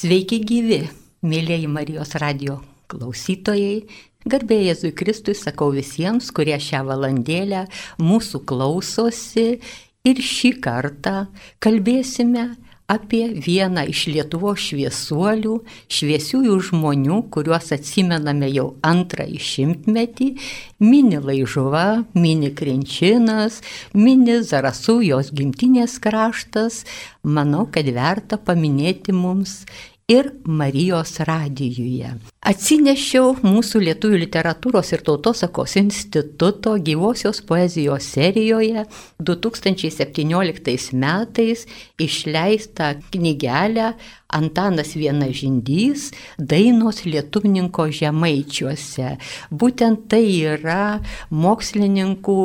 Sveiki gyvi, mėlyjeji Marijos radio klausytojai. Garbėjai Jėzui Kristui sakau visiems, kurie šią valandėlę mūsų klausosi ir šį kartą kalbėsime apie vieną iš Lietuvo šviesuolių, šviesiųjų žmonių, kuriuos atsimename jau antrąjį šimtmetį, mini laižuva, mini krinčinas, mini zarasų jos gimtinės kraštas. Manau, kad verta paminėti mums ir Marijos radijuje. Atsinešiau mūsų Lietuvų literatūros ir tautosakos instituto gyvosios poezijos serijoje 2017 metais išleistą knygelę Antanas Vienažindys dainos lietuvininko žemaičiuose. Būtent tai yra mokslininkų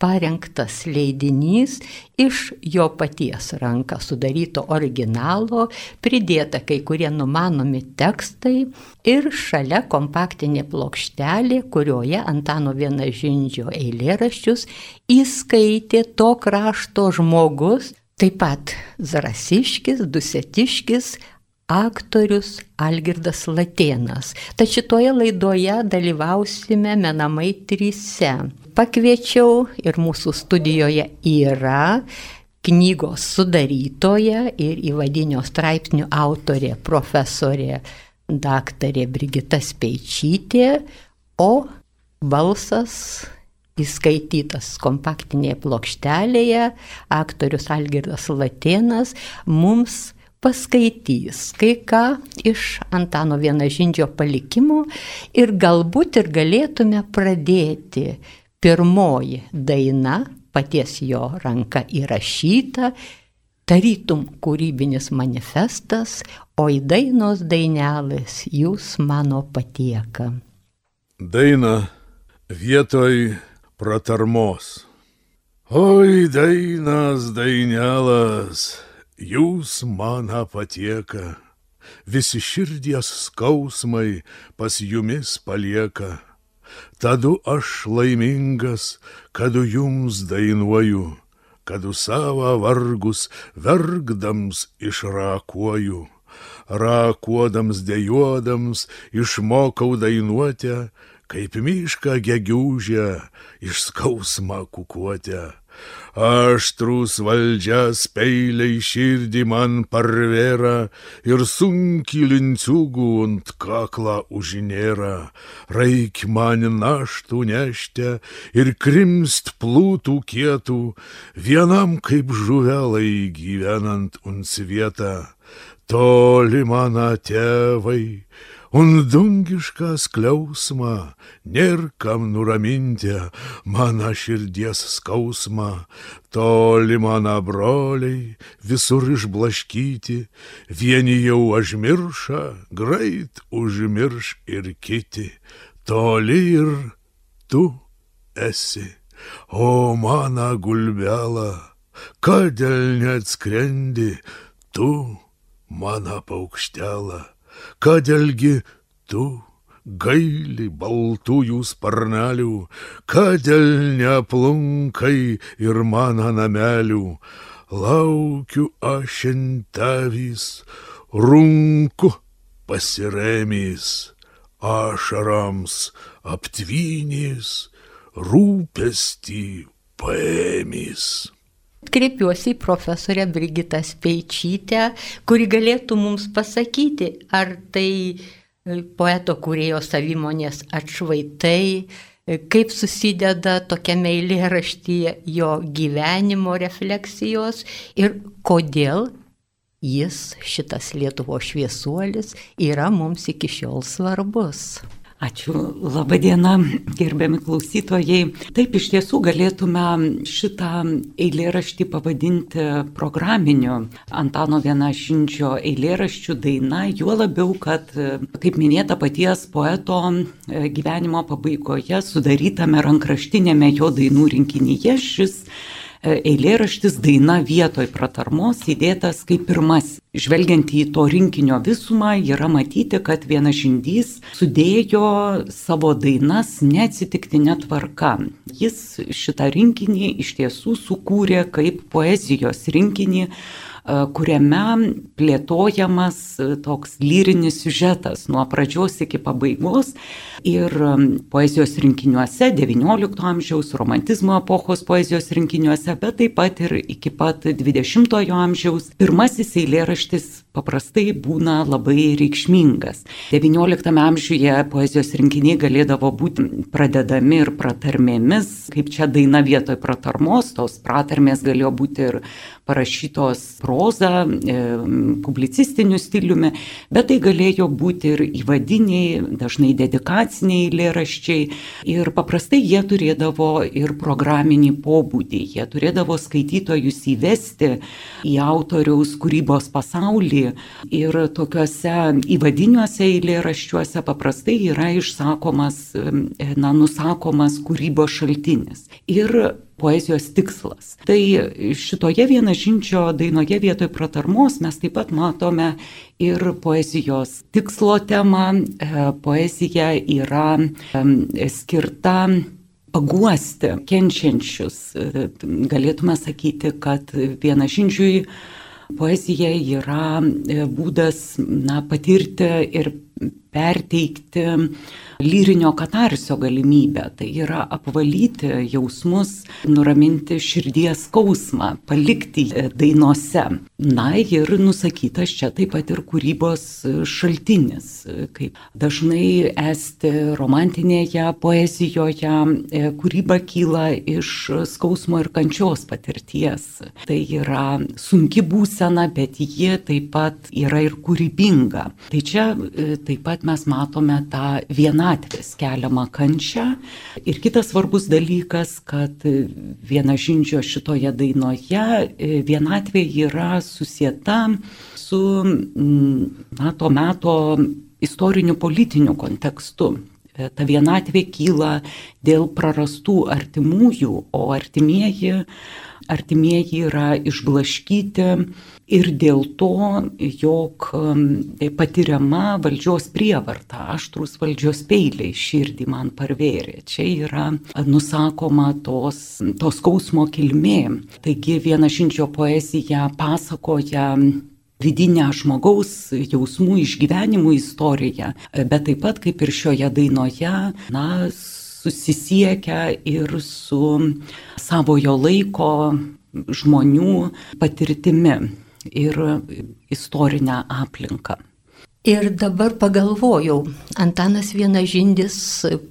parengtas leidinys iš jo paties ranka sudaryto originalo, pridėta kai kurie numanomi tekstai ir šalia kompaktinė plokštelė, kurioje Antano Vienažindžio eilėraščius įskaitė to krašto žmogus, taip pat Zarasiškis, Dusetiškis, aktorius Algirdas Latėnas. Tad šitoje laidoje dalyvausime menamai tryse. Pakviečiau ir mūsų studijoje yra knygos sudarytoja ir įvadinio straipsnių autorė profesorė daktarė Brigita Speičytė, o balsas įskaitytas kompaktinėje plokštelėje, aktorius Algirdas Latėnas mums paskaitys kai ką iš Antano Vienažindžio palikimų ir galbūt ir galėtume pradėti pirmoji daina, paties jo ranka įrašyta, tarytum kūrybinis manifestas, o į dainos dainelis jūs mano patieka. Daina vietoj pratarmos. Oi, dainas, dainelas jūs man patieka, visi širdies skausmai pas jumis palieka. Tadu aš laimingas, kadu jums dainuoju, kadu savo vargus vergdams išrakuoju. Rakuodams dėjuodams išmokau dainuotę, kaip mišką gegiūžę iš skausmą kukuotę. Aštrus valdžias peiliai širdį man parvėra ir sunkiai linciugų ant kaklą užinėra. Raik man naštų nešte ir krimst plūtų kietų, vienam kaip žuvelai gyvenant unsvietą. Toli mano tėvai, Un dungišką skliausmą, nėr kam nuraminti mano širdies skausmą, toli mano broliai visur išblaškyti, vieni jau užmirša, greit užmirš ir kiti, toli ir tu esi, o mano gulbelą, kodėl neatskrendi tu, mano paukštelą Kodėlgi tu gaili baltųjų sparnelių, kodėl neaplunkai ir mano namelių, laukiu aš intavys, runku pasiremys, ašarams aptvynys, rūpestį paėmys. Kreipiuosi į profesorę Brigitą Speičytę, kuri galėtų mums pasakyti, ar tai e, poeto kūrėjo savimonės atšvaitai, e, kaip susideda tokiame eilėraštyje jo gyvenimo refleksijos ir kodėl jis, šitas Lietuvo šviesuolis, yra mums iki šiol svarbus. Ačiū, laba diena, gerbiami klausytojai. Taip iš tiesų galėtume šitą eilėraštį pavadinti programiniu Antano Vienašinčio eilėraščių daina, juo labiau, kad, kaip minėta, paties poeto gyvenimo pabaigoje sudarytame rankraštinėme jo dainų rinkinyje šis eilėraštis daina vietoj pratarmos įdėtas kaip pirmas. Žvelgiant į to rinkinio visumą, yra matyti, kad vienas žindys sudėjo savo dainas neatsitiktinė tvarka. Jis šitą rinkinį iš tiesų sukūrė kaip poezijos rinkinį, kuriame plėtojamas toks lyrinis siužetas nuo pradžios iki pabaigos ir poezijos rinkiniuose XIX amžiaus, romantizmo epochos poezijos rinkiniuose, bet taip pat ir iki pat XX amžiaus. Pirmasis eilėraštis paprastai būna labai reikšmingas. XIX amžiuje poezijos rinkiniai galėdavo būti pradedami ir pratarmėmis, kaip čia daina vietoj pratarmos, tos pratarmės galėjo būti ir parašytos proza, e, publicistiniu stiliumi, bet tai galėjo būti ir įvadiniai, dažnai dedikaciniai lėraščiai ir paprastai jie turėdavo ir programinį pobūdį, jie turėdavo skaitytojus įvesti į autoriaus kūrybos pasaulį ir tokiuose įvadiniuose eilėraščiuose paprastai yra išsakomas, na, nusakomas kūrybos šaltinis. Ir poezijos tikslas. Tai šitoje vienažinčio dainoje vietoj pratarmos mes taip pat matome ir poezijos tikslo temą. E, poezija yra skirta paguosti kenčiančius. E, galėtume sakyti, kad vienažinčiui poezija yra e, būdas na, patirti ir perteikti lyrinio katarsio galimybę, tai yra apvalyti jausmus, nuraminti širdies skausmą, palikti dainose. Na ir nusakytas čia taip pat ir kūrybos šaltinis, kaip dažnai esti romantinėje poezijoje, kūryba kyla iš skausmo ir kančios patirties. Tai yra sunki būsena, bet ji taip pat yra ir kūrybinga. Tai čia taip pat mes matome tą vienatvės keliamą kančią. Ir kitas svarbus dalykas, kad vienažindžio šitoje dainoje e, vienatvė yra susieta su na, to meto istoriniu politiniu kontekstu. E, ta vienatvė kyla dėl prarastų artimųjų, o artimieji artimieji yra išblaškyti ir dėl to, jog patiriama valdžios prievarta, aštrus valdžios peiliai širdį man parvėrė. Čia yra nusakoma tos, tos skausmo kilmė. Taigi viena šinčio poezija pasakoja vidinę žmogaus jausmų išgyvenimų istoriją, bet taip pat kaip ir šioje dainoje, na, susisiekia ir su savojo laiko žmonių patirtimi ir istorinę aplinką. Ir dabar pagalvojau, Antanas Vienažindis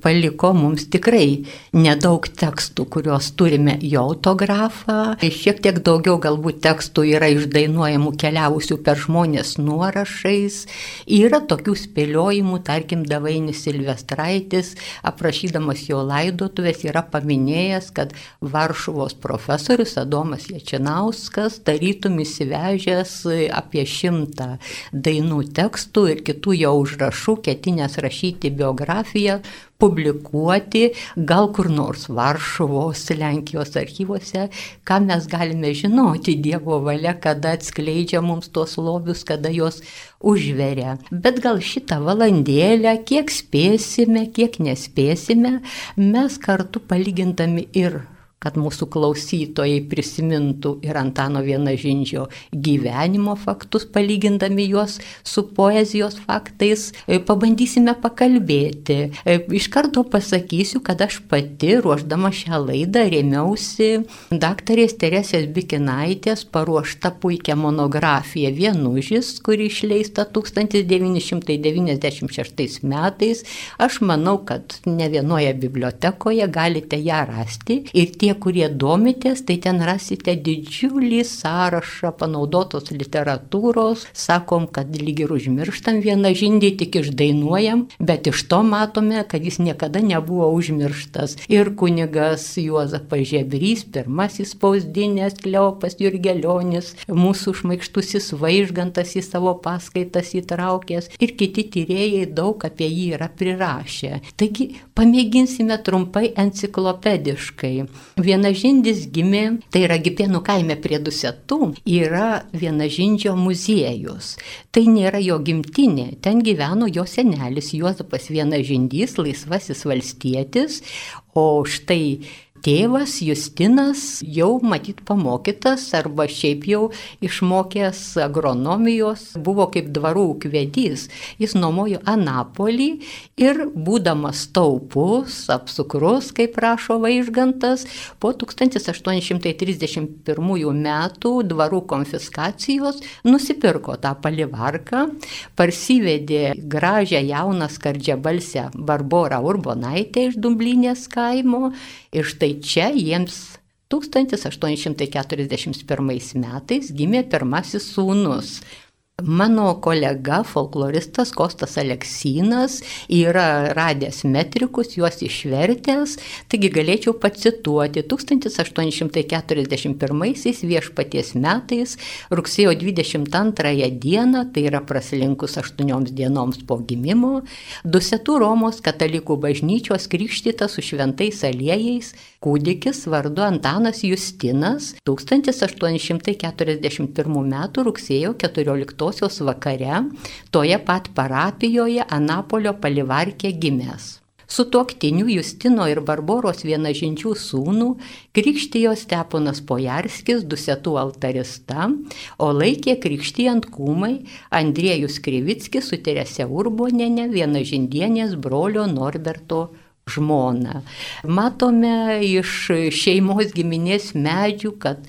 paliko mums tikrai nedaug tekstų, kuriuos turime jo autografą. Šiek tiek daugiau galbūt tekstų yra išdainuojamų keliausių per žmonės nuorašais. Yra tokių spėliojimų, tarkim, Davainis Silvestraitis, aprašydamas jo laidotuvės, yra paminėjęs, kad Varšuvos profesorius Adomas Ječinauskas tarytum įsivežęs apie šimtą dainų tekstų tekstų ir kitų jo užrašų, ketinęs rašyti biografiją, publikuoti, gal kur nors Varšuvos, Lenkijos archyvose, ką mes galime žinoti Dievo valia, kada atskleidžia mums tuos lobius, kada juos užveria. Bet gal šitą valandėlę, kiek spėsime, kiek nespėsime, mes kartu palygintami ir kad mūsų klausytojai prisimintų ir Antano Vienažindžio gyvenimo faktus, palygindami juos su poezijos faktais, e, pabandysime pakalbėti. E, iš karto pasakysiu, kad aš pati, ruoždama šią laidą, rėmiausi daktarės Teresės Bikinaitės paruoštą puikią monografiją Vienužis, kuri išleista 1996 metais. Aš manau, kad ne vienoje bibliotekoje galite ją rasti ir tie tie, kurie domitės, tai ten rasite didžiulį sąrašą panaudotos literatūros. Sakom, kad lyg ir užmirštam vieną žindį, tik išdainuojam, bet iš to matome, kad jis niekada nebuvo užmirštas. Ir kunigas Juozapas Žebrys, pirmasis spausdinės Kleopas Jurgelionis, mūsų šmaikštusis vaižgantas į savo paskaitas įtraukęs ir kiti tyrėjai daug apie jį yra prirašę. Taigi pamėginsime trumpai enciklopediškai. Vienažindis gimė, tai yra Gipėnų kaime prie Dusetų, yra Vienažindžio muziejus. Tai nėra jo gimtinė, ten gyveno jo senelis Juozapas Vienažindys, laisvasis valstietis, o štai Tėvas Justinas jau matyt pamokytas arba šiaip jau išmokęs agronomijos, buvo kaip dvarų kvedys. Jis nuomojo Anapolį ir būdamas taupus, apsukrus, kaip rašo Vaižgantas, po 1831 metų dvarų konfiskacijos nusipirko tą palivarką, parsivedė gražią jauną skardžią balsę Barborą Urbonaitę iš Dumblinės kaimo ir štai čia jiems 1841 metais gimė pirmasis sūnus. Mano kolega, folkloristas Kostas Aleksinas yra radęs metrikus, juos išvertęs, taigi galėčiau pacituoti. 1841 viešpaties metais, rugsėjo 22 dieną, tai yra praslinkus 8 dienoms po gimimo, Dusetų Romos katalikų bažnyčios krikštytas su šventais aliejais kūdikis vardu Antanas Justinas 1841 m. rugsėjo 14 Šventosios vakare toje pat parapijoje Anapolio palivarkė gimęs. Su tuoktiniu Justino ir Barboros vienažinčių sūnų krikštijo Steponas Pojarskis, dusetų altarista, o laikė krikštijant kūmai Andriejus Krivickis su Terese Urbonenė vienažindienės brolio Norberto žmona. Matome iš šeimos giminės medžių, kad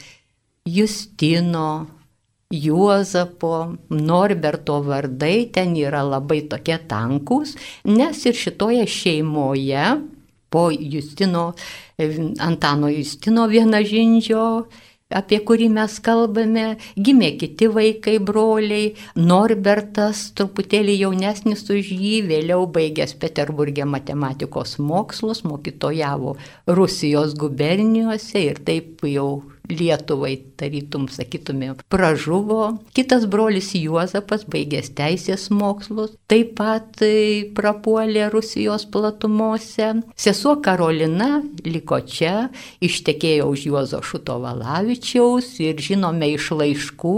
Justino, Juozapo, Norberto vardai ten yra labai tokie tankus, nes ir šitoje šeimoje po Justino, Antano Justino vienažindžio, apie kurį mes kalbame, gimė kiti vaikai, broliai, Norbertas truputėlį jaunesnis už jį, vėliau baigęs Peterburgė matematikos mokslus, mokytojavo Rusijos gubernijose ir taip jau Lietuvai, tarytum, sakytumėm, pražuvo. Kitas brolis Juozapas baigęs teisės mokslus, taip pat e, prapuolė Rusijos platumose. Sesuo Karolina liko čia, ištekėjo už Juozo Šuto Valavičiaus ir žinome iš laiškų,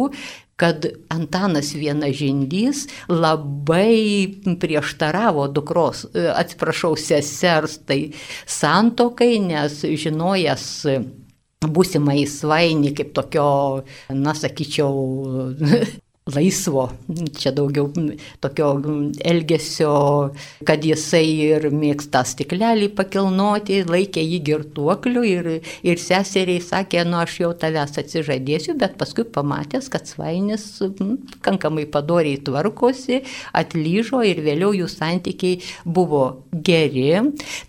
kad Antanas Vienažindys labai prieštaravo dukros, e, atsiprašau, sesers tai santokai, nes žinojęs būsimai svainį kaip tokio, na sakyčiau, laisvo, čia daugiau tokio elgesio, kad jisai ir mėgsta stiklelį pakilnoti, laikė jį girtuokliu ir, ir seseriai sakė, nu aš jau tavęs atsižadėsiu, bet paskui pamatęs, kad svainis pakankamai padoriai tvarkosi, atlyžo ir vėliau jų santykiai buvo geri.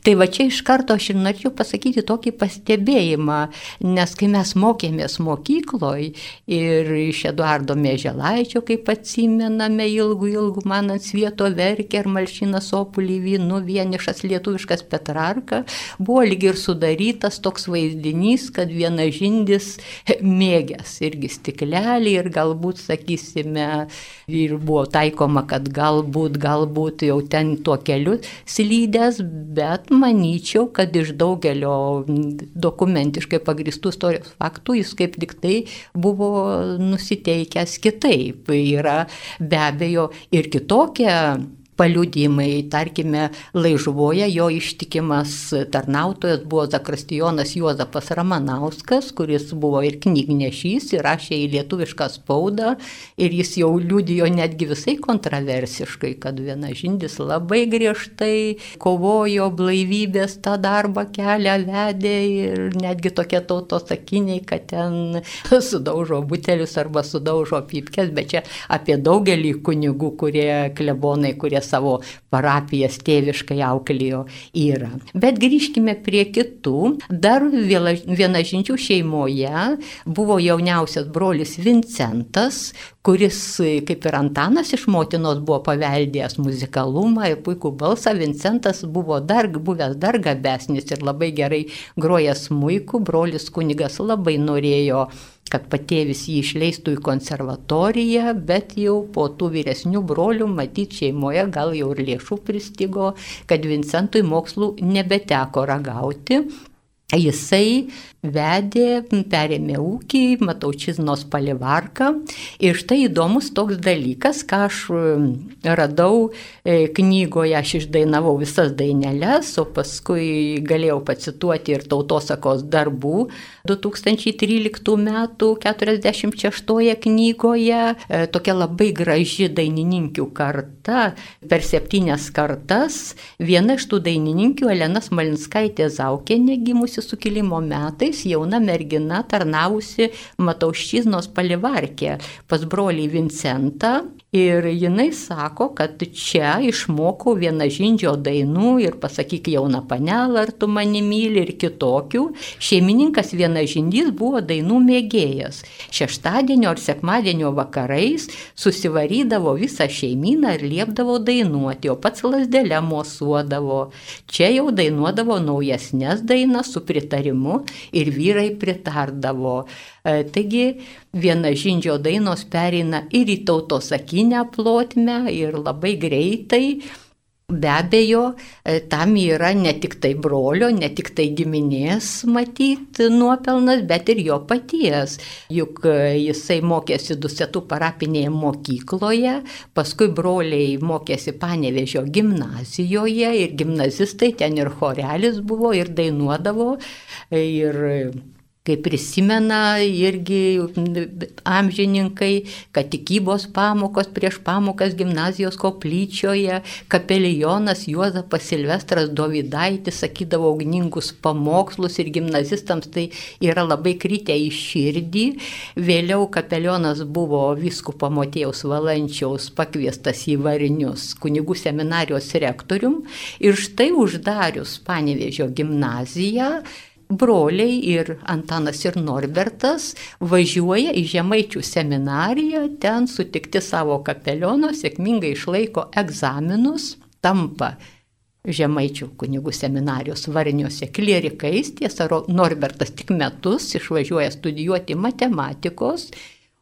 Tai va čia iš karto aš ir norėčiau pasakyti tokį pastebėjimą, nes kai mes mokėmės mokykloje ir iš Eduardo Mėželai, Žemaitaičio, kaip atsimename, ilgų, ilgų man ant svieto verkė ir malšina sopulį vynu, vienišas lietuviškas Petrarka, buvo lyg ir sudarytas toks vaizdinys, kad viena žindis mėgęs irgi stiklelį ir galbūt, sakysime, ir buvo taikoma, kad galbūt, galbūt jau ten tuo keliu slydęs, bet manyčiau, kad iš daugelio dokumentiškai pagristų istorijos faktų jis kaip tik tai buvo nusiteikęs kitaip taip yra. Be abejo ir kitokia paliudymai, tarkime, laižuvoje jo ištikimas tarnautojas buvo Zakristijonas Juozapas Ramanauskas, kuris buvo ir knygnešys, ir rašė į lietuvišką spaudą, ir jis jau liudijo netgi visai kontroversiškai, kad viena žindis labai griežtai kovojo blaivybės tą darbą kelią vedė ir netgi tokie tautos sakiniai, kad ten sudaužo butelius arba sudaužo pypkės, bet čia apie daugelį kunigų, kurie klebonai, kurie savo parapijas tėviškai auklėjo yra. Bet grįžkime prie kitų. Dar vienažinčių šeimoje buvo jauniausias brolis Vincentas, kuris, kaip ir Antanas iš motinos, buvo paveldėjęs muzikalumą ir puikų balsą. Vincentas buvo dar, buvęs dar gabesnis ir labai gerai grojęs muiku. Brolis kunigas labai norėjo kad patėvis jį išleistų į konservatoriją, bet jau po tų vyresnių brolių, matyt, šeimoje gal jau ir lėšų pristigo, kad Vincentui mokslų nebeteko ragauti. jisai vedė, perėmė ūkį, Mataučiznos palivarką. Ir štai įdomus toks dalykas, ką aš radau e, knygoje, aš išdainavau visas daineles, o paskui galėjau pacituoti ir tautosakos darbų 2013 m. 46 knygoje. E, tokia labai graži dainininkių karta, per septynias kartas. Viena iš tų dainininkių, Elena Smalinskaitė Zaukienė, gimusi sukilimo metais, jauna mergina tarnavusi Matauščiznos palivarkė pas brolį Vincentą Ir jinai sako, kad čia išmokau vieną žindžio dainų ir pasakyk jauna panelą, ar tu mane myli ir kitokių. Šeimininkas viena žindys buvo dainų mėgėjas. Šeštadienio ar sekmadienio vakarais susivarydavo visą šeimyną ir liepdavo dainuoti, o pats lasdelę mosuodavo. Čia jau dainuodavo naujesnės dainas su pritarimu ir vyrai pritardavo. E, taigi viena žindžio dainos pereina ir į tautosakinę plotmę ir labai greitai. Be abejo, e, tam yra ne tik tai brolio, ne tik tai giminės matyti nuopelnas, bet ir jo paties. Juk e, jisai mokėsi Dusetų parapinėje mokykloje, paskui broliai mokėsi Panevežio gimnazijoje ir gimnazistai ten ir chorelis buvo ir dainuodavo. Ir kaip prisimena irgi amžininkai, kad tikybos pamokos prieš pamokas gimnazijos koplyčioje, kapelionas Juozapas Silvestras Dovydaitis sakydavo ugningus pamokslus ir gimnazistams tai yra labai kritę į širdį. Vėliau kapelionas buvo viskupo Motėjaus Valančiaus pakviestas į varinius kunigų seminarijos rektorium ir štai uždarius Panevežio gimnaziją, broliai ir Antanas ir Norbertas važiuoja į Žemaičių seminariją, ten sutikti savo kapeliono, sėkmingai išlaiko egzaminus, tampa Žemaičių kunigų seminarijos varniuose klierikais, tiesa, Norbertas tik metus išvažiuoja studijuoti matematikos,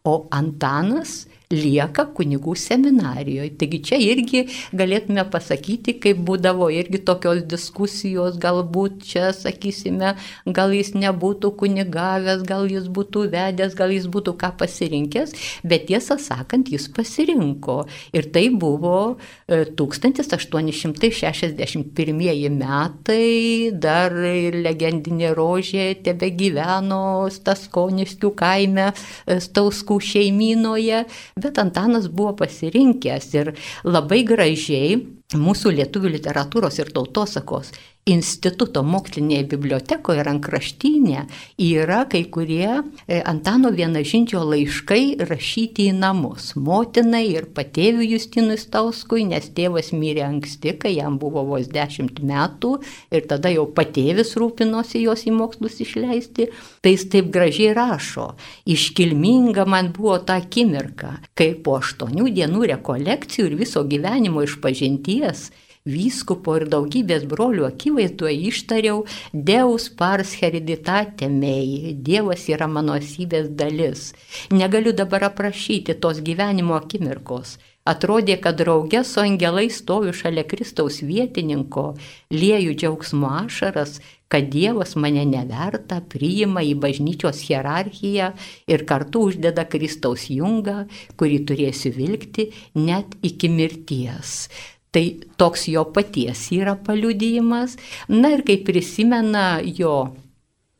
o Antanas lieka kunigų seminarijoje. Taigi čia irgi galėtume pasakyti, kaip būdavo irgi tokios diskusijos, galbūt čia, sakysime, gal jis nebūtų kunigavęs, gal jis būtų vedęs, gal jis būtų ką pasirinkęs, bet tiesą sakant, jis pasirinko. Ir tai buvo 1861 e, metai, dar legendinė rožė tebe gyveno Staskoniškių kaime, e, Stauskų šeimynoje, bet Antanas buvo pasirinkęs ir labai gražiai mūsų lietuvių literatūros ir tautosakos instituto mokslinėje bibliotekoje rankraštinė yra kai kurie e, Antano Vienažinčio laiškai rašyti į namus. Motinai ir patėviui Justinui Stauskui, nes tėvas mirė anksti, kai jam buvo vos dešimt metų ir tada jau patėvis rūpinosi jos į mokslus išleisti. Tai jis taip gražiai rašo. Iškilminga man buvo ta akimirka, kai po aštuonių dienų rekolekcijų ir viso gyvenimo išpažinties vyskupo ir daugybės brolių akivaizdoje ištariau Deus pars hereditate mei, Dievas yra mano esybės dalis. Negaliu dabar aprašyti tos gyvenimo akimirkos. Atrodė, kad draugė su angelai stoviu šalia Kristaus vietininko, lieju džiaugsmo ašaras, kad Dievas mane neverta, priima į bažnyčios hierarchiją ir kartu uždeda Kristaus jungą, kurį turėsiu vilkti net iki mirties. Tai toks jo paties yra paliudijimas. Na ir kai prisimena jo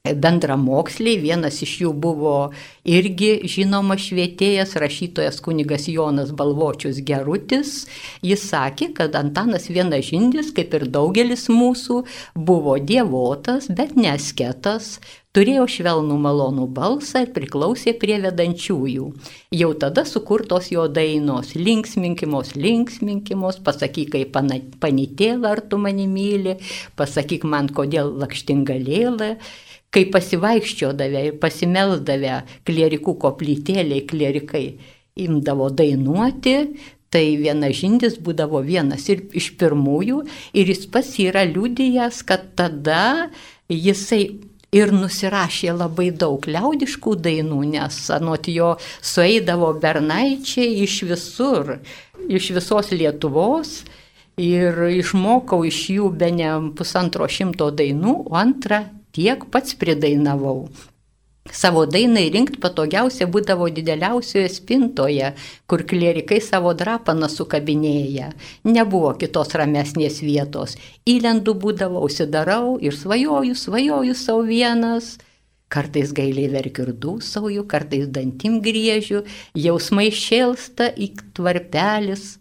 bendramoksliai, vienas iš jų buvo irgi žinomas švietėjas, rašytojas kunigas Jonas Balvočius Gerutis. Jis sakė, kad Antanas Vienažindis, kaip ir daugelis mūsų, buvo dievotas, bet nesketas, turėjo švelnų malonų balsą ir priklausė prie vedančiųjų. Jau tada sukurtos jo dainos - linksminkimos, linksminkimos, pasakyk, kaip panitėlą ar tu mane myli, pasakyk man, kodėl lakštingalėlė kai pasivaikščiodavę ir pasimeldavę klierikų koplytėliai, klierikai imdavo dainuoti, tai viena žindis būdavo vienas ir iš pirmųjų ir jis pats yra liudijęs, kad tada jisai ir nusirašė labai daug liaudiškų dainų, nes anot jo sueidavo bernaičiai iš visur, iš visos Lietuvos. Ir išmokau iš jų be ne pusantro šimto dainų, o antrą tiek pats pridainavau. Savo dainai rinkti patogiausia būdavo dideliausioje spintoje, kur klierikai savo drapaną sukabinėja. Nebuvo kitos ramesnės vietos. Įlendu būdavo, užsidarau ir svajoju, svajoju savo vienas. Kartais gailiai verkiu ir dūsauju, kartais dantim griežiu, jausmai šėlsta į tvarpelis,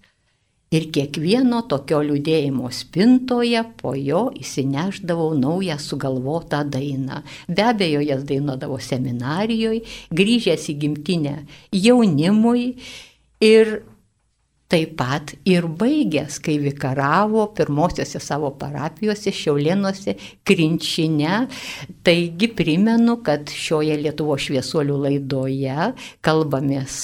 Ir kiekvieno tokio liūdėjimo spintoje po jo įsineždavau naują sugalvotą dainą. Be abejo, jas dainuodavo seminarijoje, grįžęs į gimtinę jaunimui ir taip pat ir baigęs, kai vikaravo pirmosiose savo parapijose, Šiaulėnuose, Krinčine. Taigi primenu, kad šioje Lietuvo šviesuolių laidoje kalbamės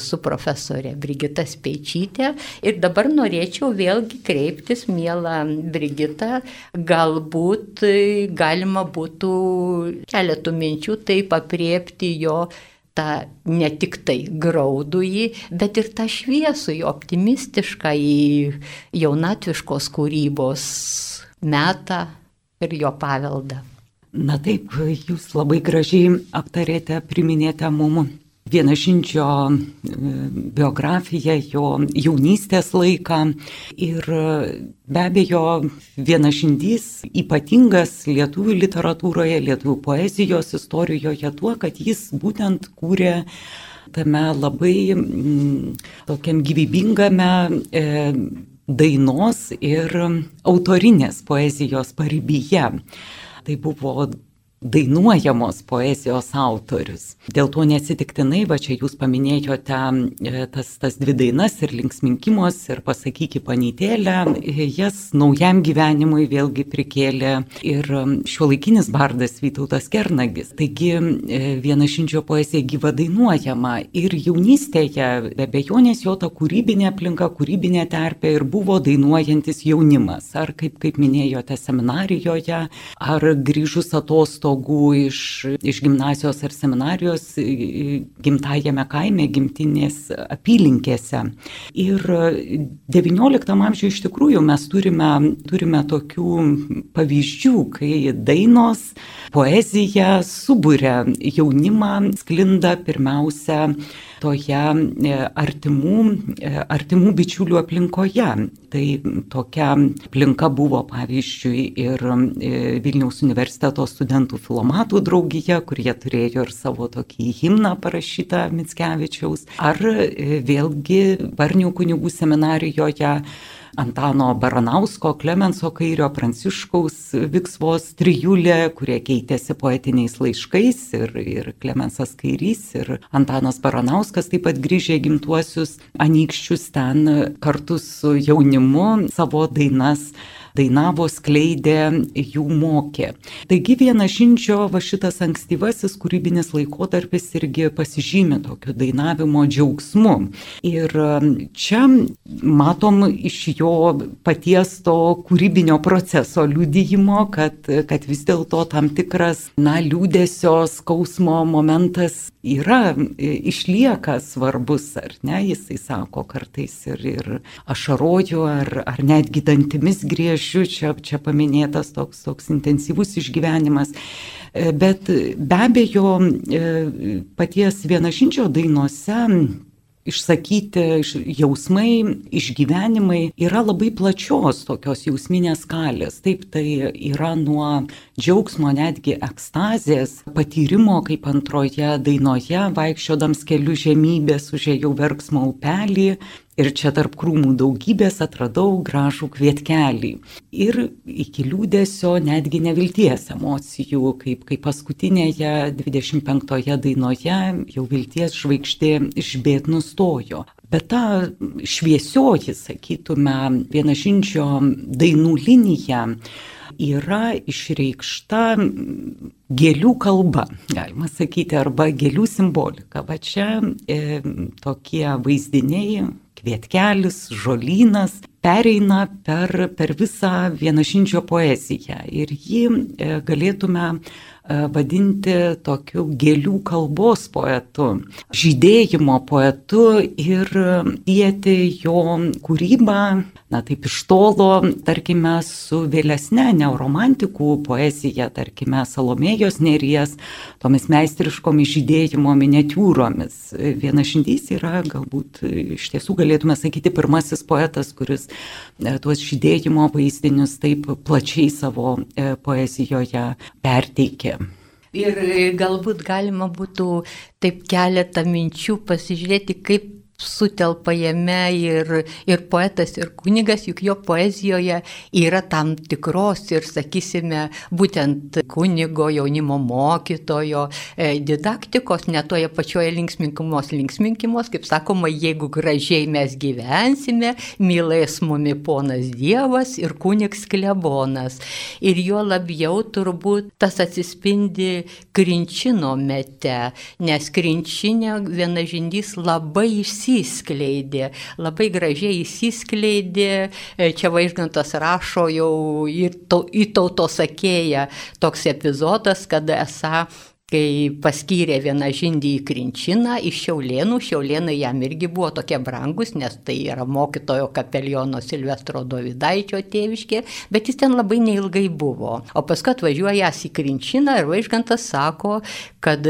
su profesorė Brigita Speičytė ir dabar norėčiau vėlgi kreiptis, mėla Brigita, galbūt galima būtų keletų minčių taip apriepti jo tą ne tik tai graudųjį, bet ir tą šviesųjį, optimistišką į jaunatviškos kūrybos metą ir jo paveldą. Na taip, jūs labai gražiai aptarėte, priminėte mum Vienašinčio e, biografiją, jo jaunystės laiką ir be abejo Vienašindys ypatingas lietuvių literatūroje, lietuvių poezijos istorijoje tuo, kad jis būtent kūrė tame labai m, tokiam gyvybingame e, dainos ir autorinės poezijos paribyje. Tai buvo dainuojamos poezijos autorius. Dėl to neatsitiktinai, va čia jūs paminėjote e, tas, tas dvi dainas ir linksminkimos ir pasakyki panytėlę, e, jas naujam gyvenimui vėlgi prikėlė ir šiuolaikinis bardas Vytautas Kernagis. Taigi e, viena šinčio poezija gyva dainuojama ir jaunystėje, be bejonės jo ta kūrybinė aplinka, kūrybinė terpė ir buvo dainuojantis jaunimas. Ar kaip, kaip minėjote seminarijoje, ar grįžus atostogų atostogų iš, iš gimnazijos ar seminarijos gimtajame kaime, gimtinės apylinkėse. Ir XIX amžiuje iš tikrųjų mes turime, turime tokių pavyzdžių, kai dainos, poezija subūrė jaunimą, sklinda pirmiausia toje e, artimų, e, artimų bičiulių aplinkoje. Tai tokia aplinka buvo pavyzdžiui ir e, Vilniaus universiteto studentų filomatų draugija, kurie turėjo ir savo tokį himną parašytą Mitskevičiaus, ar vėlgi Varnių kunigų seminarijoje Antano Baranausko, Klemenso Kairio, Pranciškaus Viksvos trijulė, kurie keitėsi poetiniais laiškais ir, ir Klemensas Kairys ir Antanas Baranauskas taip pat grįžę gimtuosius anykščius ten kartu su jaunimu savo dainas dainavo, skleidė, jų mokė. Taigi vienašinčio va šitas ankstyvasis kūrybinis laikotarpis irgi pasižymė tokiu dainavimo džiaugsmu. Ir um, čia matom iš jo paties to kūrybinio proceso liūdėjimo, kad, kad vis dėlto tam tikras, na, liūdėsio, skausmo momentas yra, išlieka svarbus, ar ne, jisai sako kartais ir, ir ašaroju, ar, ar netgi dantimis griežiu, čia, čia paminėtas toks, toks intensyvus išgyvenimas. E, bet be abejo, e, paties vienašinčio dainuose išsakyti jausmai, išgyvenimai yra labai plačios tokios jausminės skalės. Taip, tai yra nuo džiaugsmo, netgi ekstazės, patyrimo, kaip antroje dainoje, vaikščiodams keliu žemybės užėjau verksmo upelį, Ir čia tarp krūmų daugybės atradau gražų kvietkelį. Ir iki liūdėsio netgi nevilties emocijų, kaip, kaip paskutinėje 25 dainoje jau vilties žvaigždė išbėt nustojo. Bet ta šviesioji, sakytume, vienažinčio dainų linija yra išreikšta gėlių kalba, galima sakyti, arba gėlių simbolika. Va čia e, tokie vaizdiniai kvietkelis, žolynas pereina per, per visą vienašinčio poeziją. Ir jį e, galėtume vadinti tokiu gėlių kalbos poetu, žydėjimo poetu ir dėti jo kūrybą na taip iš tolo, tarkime, su vėlesne neuromantikų poezija, tarkime, Salomėjos neries, tomis meistriškomis žydėjimo miniatūromis. Vienas šindys yra galbūt iš tiesų galėtume sakyti pirmasis poetas, kuris e, tuos žydėjimo vaizdinius taip plačiai savo e, poezijoje perteikė. Ir galbūt galima būtų taip keletą minčių pasižiūrėti, kaip sutelpa jame ir, ir poetas, ir kunigas, juk jo poezijoje yra tam tikros ir, sakysime, būtent kunigo, jaunimo mokytojo e, didaktikos, net toje pačioje linksminkimos, linksminkimos, kaip sakoma, jeigu gražiai mes gyvensime, mylės mumi ponas Dievas ir kunigs klebonas. Ir jo labiau turbūt tas atsispindi krinčino mete, nes krinčinė vienažindys labai išsiskiria įsiskleidė, labai gražiai įsiskleidė, e, čia Vaižgantas rašo jau į, to, į tautosakėją toks epizodas, kad esą kai paskyrė vieną žindį į Krinčiną iš Šiaulėnų. Šiaulėnai jam irgi buvo tokie brangus, nes tai yra mokytojo kapeliono Silvestro Dovydaičio tėviškė, bet jis ten labai neilgai buvo. O paskui atvažiuojas į Krinčiną ir Vaižgantas sako, kad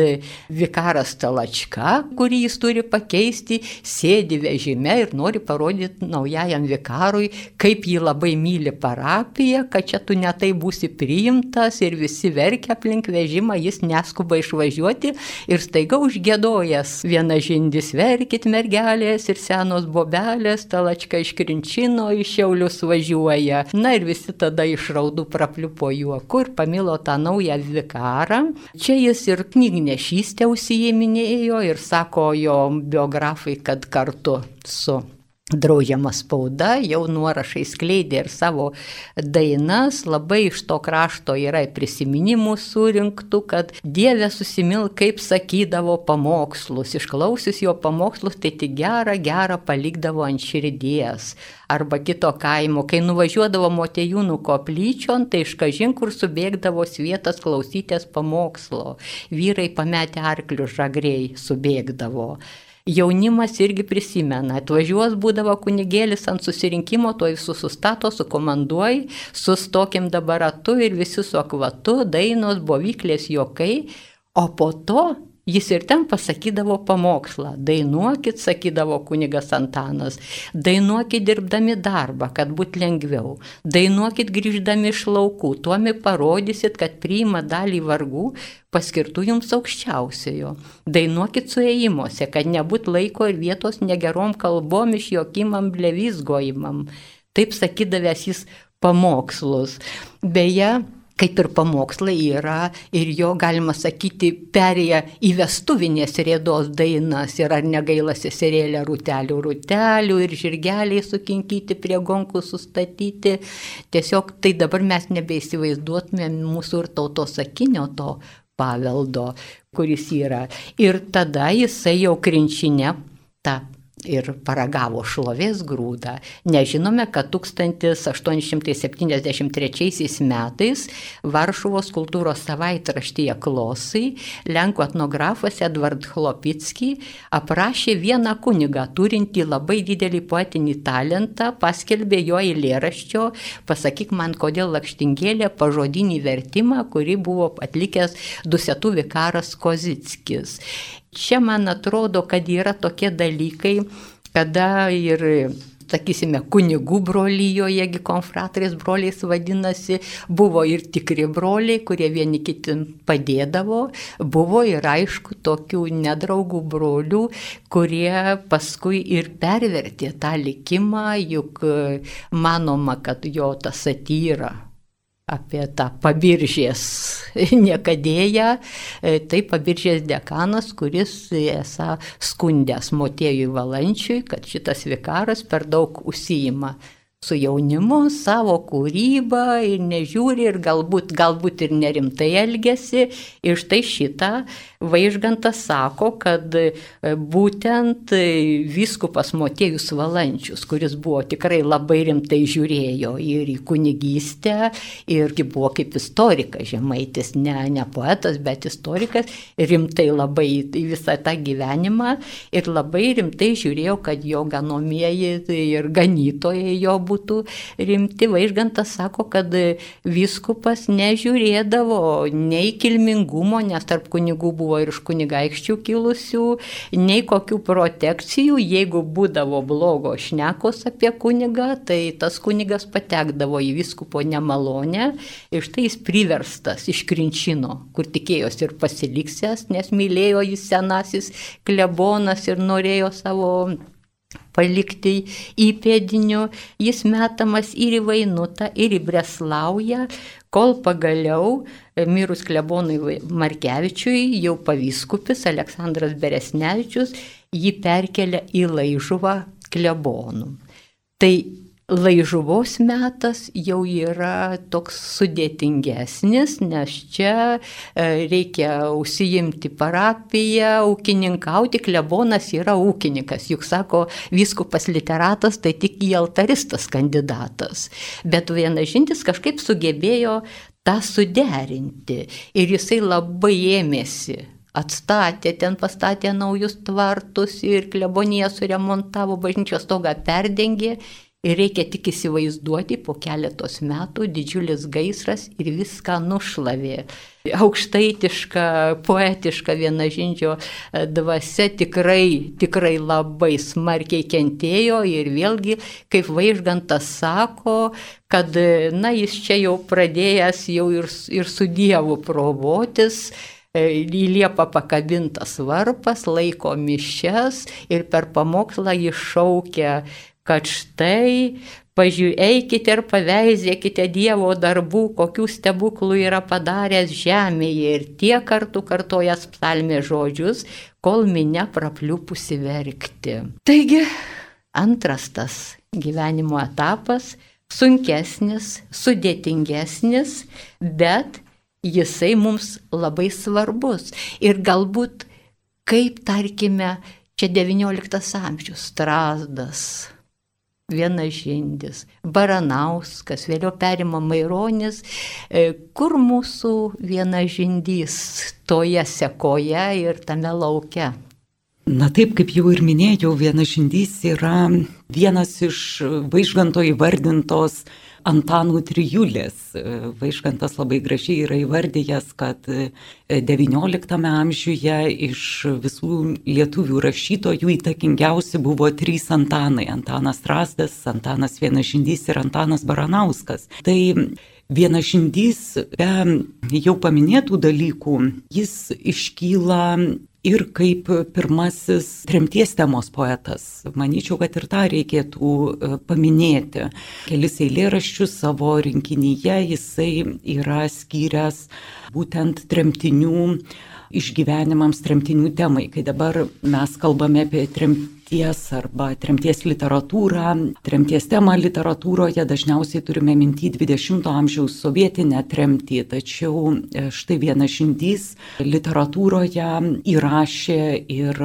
vikaras Talačka, kurį jis turi pakeisti, sėdi vežime ir nori parodyti naujajam vikarui, kaip jį labai myli parapiją, kad čia tu netai būsi priimtas ir visi verkia aplink vežimą, jis neskuba skuba išvažiuoti ir staiga užgėdojęs viena žindis verkit mergelės ir senos bobelės, talačka iš Krinčino į Šiaulius važiuoja. Na ir visi tada iš raudų prapliupo juoku ir pamilo tą naują vikarą. Čia jis ir knygnešystę užsijiminėjo ir sako jo biografai, kad kartu su draudžiama spauda, jau nuorašai skleidė ir savo dainas, labai iš to krašto yra prisiminimų surinktų, kad Dieve susimil, kaip sakydavo pamokslus, išklausius jo pamokslus, tai tik gerą, gerą palikdavo ant širdies. Arba kito kaimo, kai nuvažiuodavo motejūnų koplyčion, tai iš kažin kur subėgdavo svietas klausytės pamokslo. Vyrai pametę arklius žagriai subėgdavo jaunimas irgi prisimena, atvažiuos būdavo kunigėlis ant susirinkimo, to visus sustato, sukomanduoji, sustokim dabar ratu ir visi su akvatu, dainos, bovyklės, jokai, o po to Jis ir ten pasakydavo pamokslą. Dainuokit, sakydavo kunigas Antanas. Dainuokit dirbdami darbą, kad būtų lengviau. Dainuokit grįždami iš laukų. Tuomi parodysit, kad priima dalį vargų paskirtų jums aukščiausiojo. Dainuokit suėjimuose, kad nebūt laiko ir vietos negerom kalbom iš jokimam blevizgojimam. Taip sakydavęs jis pamokslus. Beje, kaip ir pamokslai yra ir jo, galima sakyti, perėję į vestuvinės rėdos dainas ir ar negaila seserėlė rūtelių rūtelių ir žirgeliai sukinkyti prie gonkų sustatyti. Tiesiog tai dabar mes nebeįsivaizduotume mūsų ir tautos sakinio to paveldo, kuris yra. Ir tada jisai jau krinčinė tą ir paragavo šlovės grūdą. Nežinome, kad 1873 metais Varšuvos kultūros savaitraštyje Klosai Lenkų etnografas Edvard Chlopitski aprašė vieną kunigą turintį labai didelį poetinį talentą, paskelbė jo eilėraščio, pasakyk man, kodėl lakštingėlė pažodinį vertimą, kurį buvo atlikęs dusetų vikaras Kozickis. Čia man atrodo, kad yra tokie dalykai, kada ir sakysime, kunigų brolyjoje, konfratrės broliais vadinasi, buvo ir tikri broliai, kurie vieni kitim padėdavo, buvo ir aišku tokių nedraugų brolių, kurie paskui ir pervertė tą likimą, juk manoma, kad jo ta satyra apie tą pabiržės niekadėją, e, tai pabiržės dekanas, kuris esą skundęs Motiejui Valančiui, kad šitas vikaras per daug užsijima su jaunimu, savo kūrybą ir nežiūri ir galbūt, galbūt ir nerimtai elgesi. Ir štai šitą Vaižgantas sako, kad e, būtent e, viskupas Motiejus Valančius, kuris buvo tikrai labai rimtai žiūrėjo ir į kunigystę, irgi buvo kaip istorikas žemaitis, ne, ne poetas, bet istorikas, rimtai labai į visą tą gyvenimą ir labai rimtai žiūrėjo, kad jo ganomieji ir ganytojai jo būtų rimti. Vaižgantas sako, kad viskupas nežiūrėdavo nei kilmingumo, nes tarp kunigų buvo buvo ir iš kunigaikščių kilusių, nei kokių protekcijų, jeigu būdavo blogo šnekos apie kunigą, tai tas kunigas patekdavo į viskupo nemalonę ir štai jis priverstas iš Krinčino, kur tikėjosi ir pasiliksęs, nes mylėjo jis senasis klebonas ir norėjo savo palikti įpėdiniu, jis metamas ir į Vainutą, ir į Breslaują, kol pagaliau e, mirus klebonui Markevičiui, jau pavyskupis Aleksandras Beresnevičius jį perkelia į laižuvą klebonų. Tai laižuvos metas jau yra toks sudėtingesnis, nes čia e, reikia užsijimti parapiją, ūkininkauti, klebonas yra ūkininkas, juk sako, viskupas literatas, tai tik į altaristas kandidatas. Bet vienažintis kažkaip sugebėjo tą suderinti. Ir jisai labai ėmėsi. Atstatė, ten pastatė naujus tvartus ir kleboniją suremontavo, bažnyčios stogą perdengė Ir reikia tik įsivaizduoti, po keletos metų didžiulis gaisras ir viską nušlavė. Aukštaitiška, poetiška vienažindžio e, dvasia tikrai, tikrai labai smarkiai kentėjo ir vėlgi, kaip Vaižgantas sako, kad, na, jis čia jau pradėjęs jau ir, ir su Dievu provotis e, į liepą pakabintas varpas, laiko mišes ir per pamokslą jis šaukia kad štai pažiūrėkite ir paveizėkite Dievo darbų, kokių stebuklų yra padaręs žemėje ir tiek kartų kartojas psalmė žodžius, kol minė prapliupusi verkti. Taigi, antras tas gyvenimo etapas - sunkesnis, sudėtingesnis, bet jisai mums labai svarbus. Ir galbūt, kaip tarkime, čia XIX amžius, Strasdas Vienažindis, Baranauskas, vėliau perima Maironis, e, kur mūsų vienažindys toje sekoje ir tame lauke. Na taip, kaip jau ir minėjau, vienažindys yra vienas iš vaižganto įvardintos Antanų trijulės. Vaiškantas labai gražiai yra įvardyjęs, kad XIX amžiuje iš visų lietuvių rašytojų įtakingiausi buvo trys Antanai - Antanas Rasdas, Antanas Vienažindys ir Antanas Baranauskas. Tai Vienašindys be jau paminėtų dalykų, jis iškyla ir kaip pirmasis tremties temos poetas. Manyčiau, kad ir tą reikėtų e, paminėti. Kelis eilėraščius savo rinkinyje jisai yra skyręs būtent tremtinių išgyvenimams, tremtinių temai. Kai dabar mes kalbame apie tremtinių tremties arba tremties literatūrą. Tremties temą literatūroje dažniausiai turime minti 20-ojo amžiaus sovietinę tremtį, tačiau e, štai vienas žindys literatūroje įrašė ir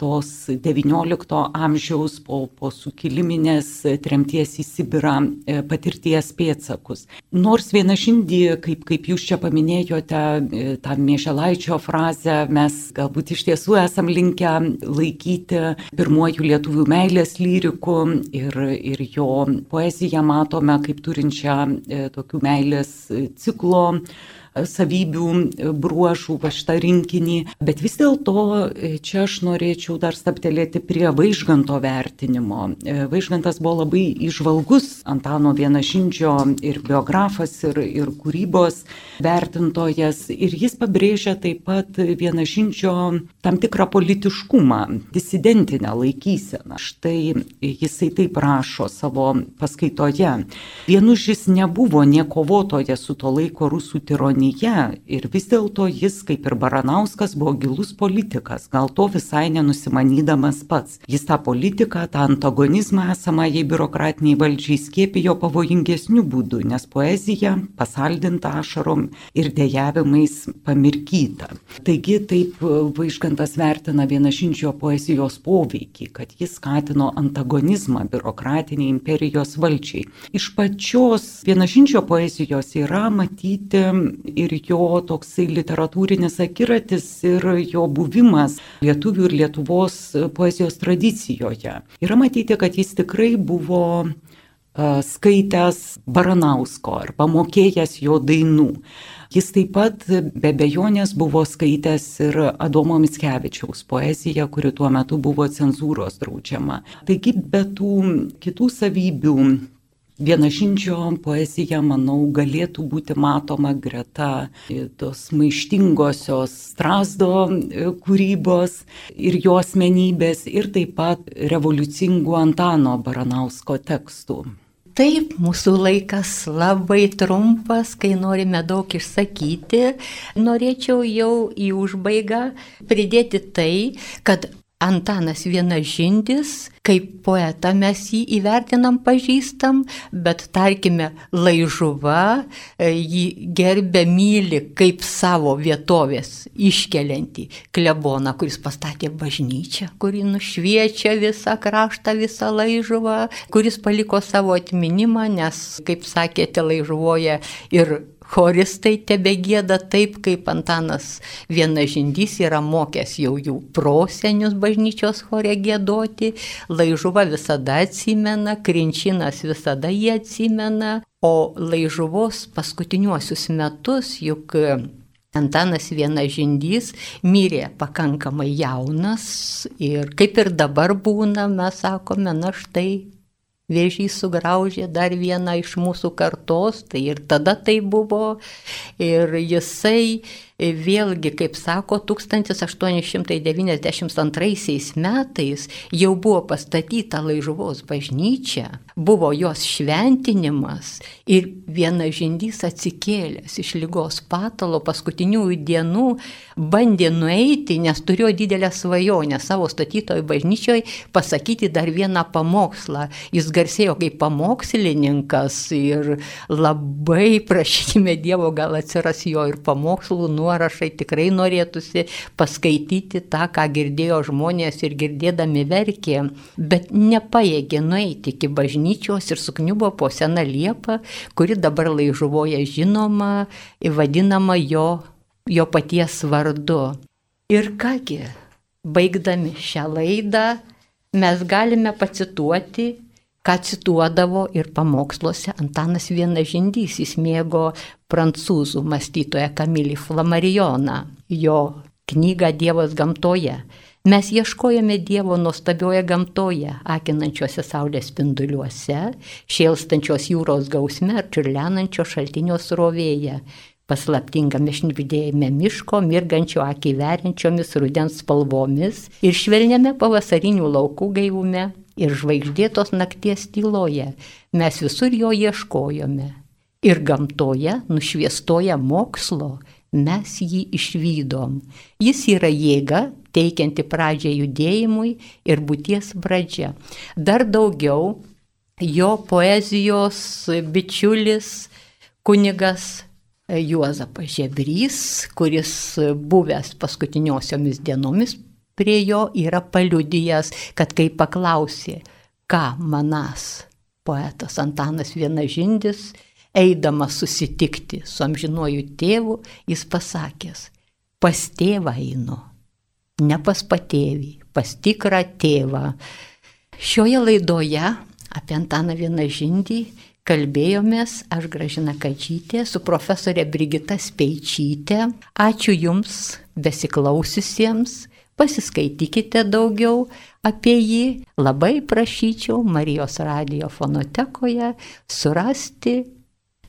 tos 19-ojo amžiaus po, po sukiliminės tremties į Sibirą e, patirties pėtsakus. Nors vieną žindį, kaip, kaip jūs čia paminėjote, e, tą Mėželaičio frazę mes galbūt iš tiesų esam linkę laikyti pirmuoju vadinamuoju lietuvių meilės lyriku ir, ir jo poeziją matome kaip turinčią e, tokių meilės ciklo savybių, bruožų, va šitą rinkinį. Bet vis dėlto e, čia aš norėčiau dar staptelėti prie vaižganto vertinimo. E, vaižgantas buvo labai išvalgus Antano Vienašindžio ir biografas, ir, ir kūrybos vertintojas. Ir jis pabrėžia taip pat Vienašindžio tam tikrą politiškumą, disidentinę laikyseną. Štai jisai taip rašo savo paskaitoje. Vienužis nebuvo niekovotoje su to laiko rusų tironija žmonija ir vis dėlto jis, kaip ir Baranauskas, buvo gilus politikas, gal to visai nenusimanydamas pats. Jis tą politiką, tą antagonizmą esamą jai biurokratiniai valdžiai skėpijo pavojingesnių būdų, nes poezija pasaldinta ašarom ir dėjavimais pamirkyta. Taigi taip Vaiškantas vertina vienašinčio poezijos poveikį, kad jis skatino antagonizmą biurokratiniai imperijos valdžiai. Iš pačios vienašinčio poezijos yra matyti ir jo toksai literatūrinis akiratis ir jo buvimas lietuvių ir Lietuvos poezijos tradicijoje. Yra matyti, kad jis tikrai buvo skaitęs Baranausko arba mokėjęs jo dainų. Jis taip pat be bejonės buvo skaitęs ir Adomo Mickevičiaus poeziją, kuri tuo metu buvo cenzūros draudžiama. Taigi be tų kitų savybių Vienašinčio poezija, manau, galėtų būti matoma greta tos maištingosios Strasdo e, kūrybos ir jo asmenybės ir taip pat revoliucingų Antano Baranausko tekstų. Taip, mūsų laikas labai trumpas, kai norime daug išsakyti. Norėčiau jau į užbaigą pridėti tai, kad Antanas Vienažindis, kaip poetą mes jį įvertinam, pažįstam, bet tarkime, laižuva e, jį gerbė myli kaip savo vietovės iškeliantį kleboną, kuris pastatė bažnyčią, kuri nušviečia visą kraštą, visą laižuvą, kuris paliko savo atminimą, nes, kaip sakėte, laižuvoje ir choristai tebe gėda taip, kaip Antanas Vienažindys yra mokęs jau jų prosenius bažnyčios chore gėdoti, Laižuva visada atsimena, Krinčinas visada jį atsimena, o Laižuvos paskutiniuosius metus juk Antanas Vienažindys mirė pakankamai jaunas ir kaip ir dabar būna, mes sakome, na štai vėžys sugraužė dar vieną iš mūsų kartos, tai ir tada tai buvo. Ir jisai vėlgi, kaip sako, 1892 metais jau buvo pastatyta Laižuvos bažnyčia, buvo jos šventinimas ir vienas žindys atsikėlęs iš lygos patalo paskutiniųjų dienų bandė nueiti, nes turėjo didelę svajonę savo statytojo bažnyčioje pasakyti dar vieną pamokslą. Jis garsėjo kaip pamokslininkas ir labai prašykime Dievo, gal atsiras jo ir pamokslų nuo nuorašai, tikrai norėtųsi paskaityti tą, ką girdėjo žmonės ir girdėdami verkė, bet nepaėgė nueiti iki bažnyčios ir sukniubo po seną liepą, kuri dabar laižuvoje žinoma vadinama jo, jo paties vardu. Ir kągi, baigdami šią laidą, mes galime pacituoti ką cituodavo ir pamoksluose Antanas Vienažindys, jis mėgo prancūzų mąstytoją Kamilį Flamarijoną, jo knygą Dievas gamtoje. Mes ieškojame Dievo nuostabioje gamtoje, akinančiuose saulės spinduliuose, šėlstančios jūros gausme ar čiurlenančio šaltinio srovėje, paslaptingame šnipdėjime miško, mirgančio akį veriančiomis rudens spalvomis ir švelniame pavasarinių laukų gaivume, ir žvaigždėtos nakties tyloje mes visur jo ieškojome. Ir gamtoje, nušviestoje mokslo, mes jį išvydom. Jis yra jėga, teikianti pradžią judėjimui ir būties pradžia. Dar daugiau jo poezijos bičiulis kunigas Juozapas Žebrys, kuris buvęs paskutiniosiomis dienomis prie jo yra paliudijęs, kad kai paklausė, ką manas poetas Antanas Vienažindis, eidamas susitikti su amžinuoju tėvu, jis pasakęs, pas tėvą einu, ne pas patėvį, pas tikrą tėvą. Šioje laidoje apie Antaną Vienažindį kalbėjomės aš Gražina Kačytė su profesorė Brigita Speičytė. Ačiū Jums besiklausysiems pasiskaitykite daugiau apie jį. Labai prašyčiau Marijos radio fonotekoje surasti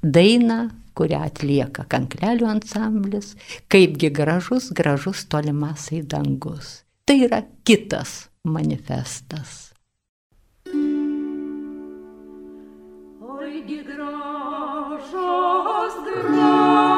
dainą, kurią atlieka kanklelių ansamblis, kaipgi gražus, gražus tolimasai dangus. Tai yra kitas manifestas. Oigi gražus, gražus.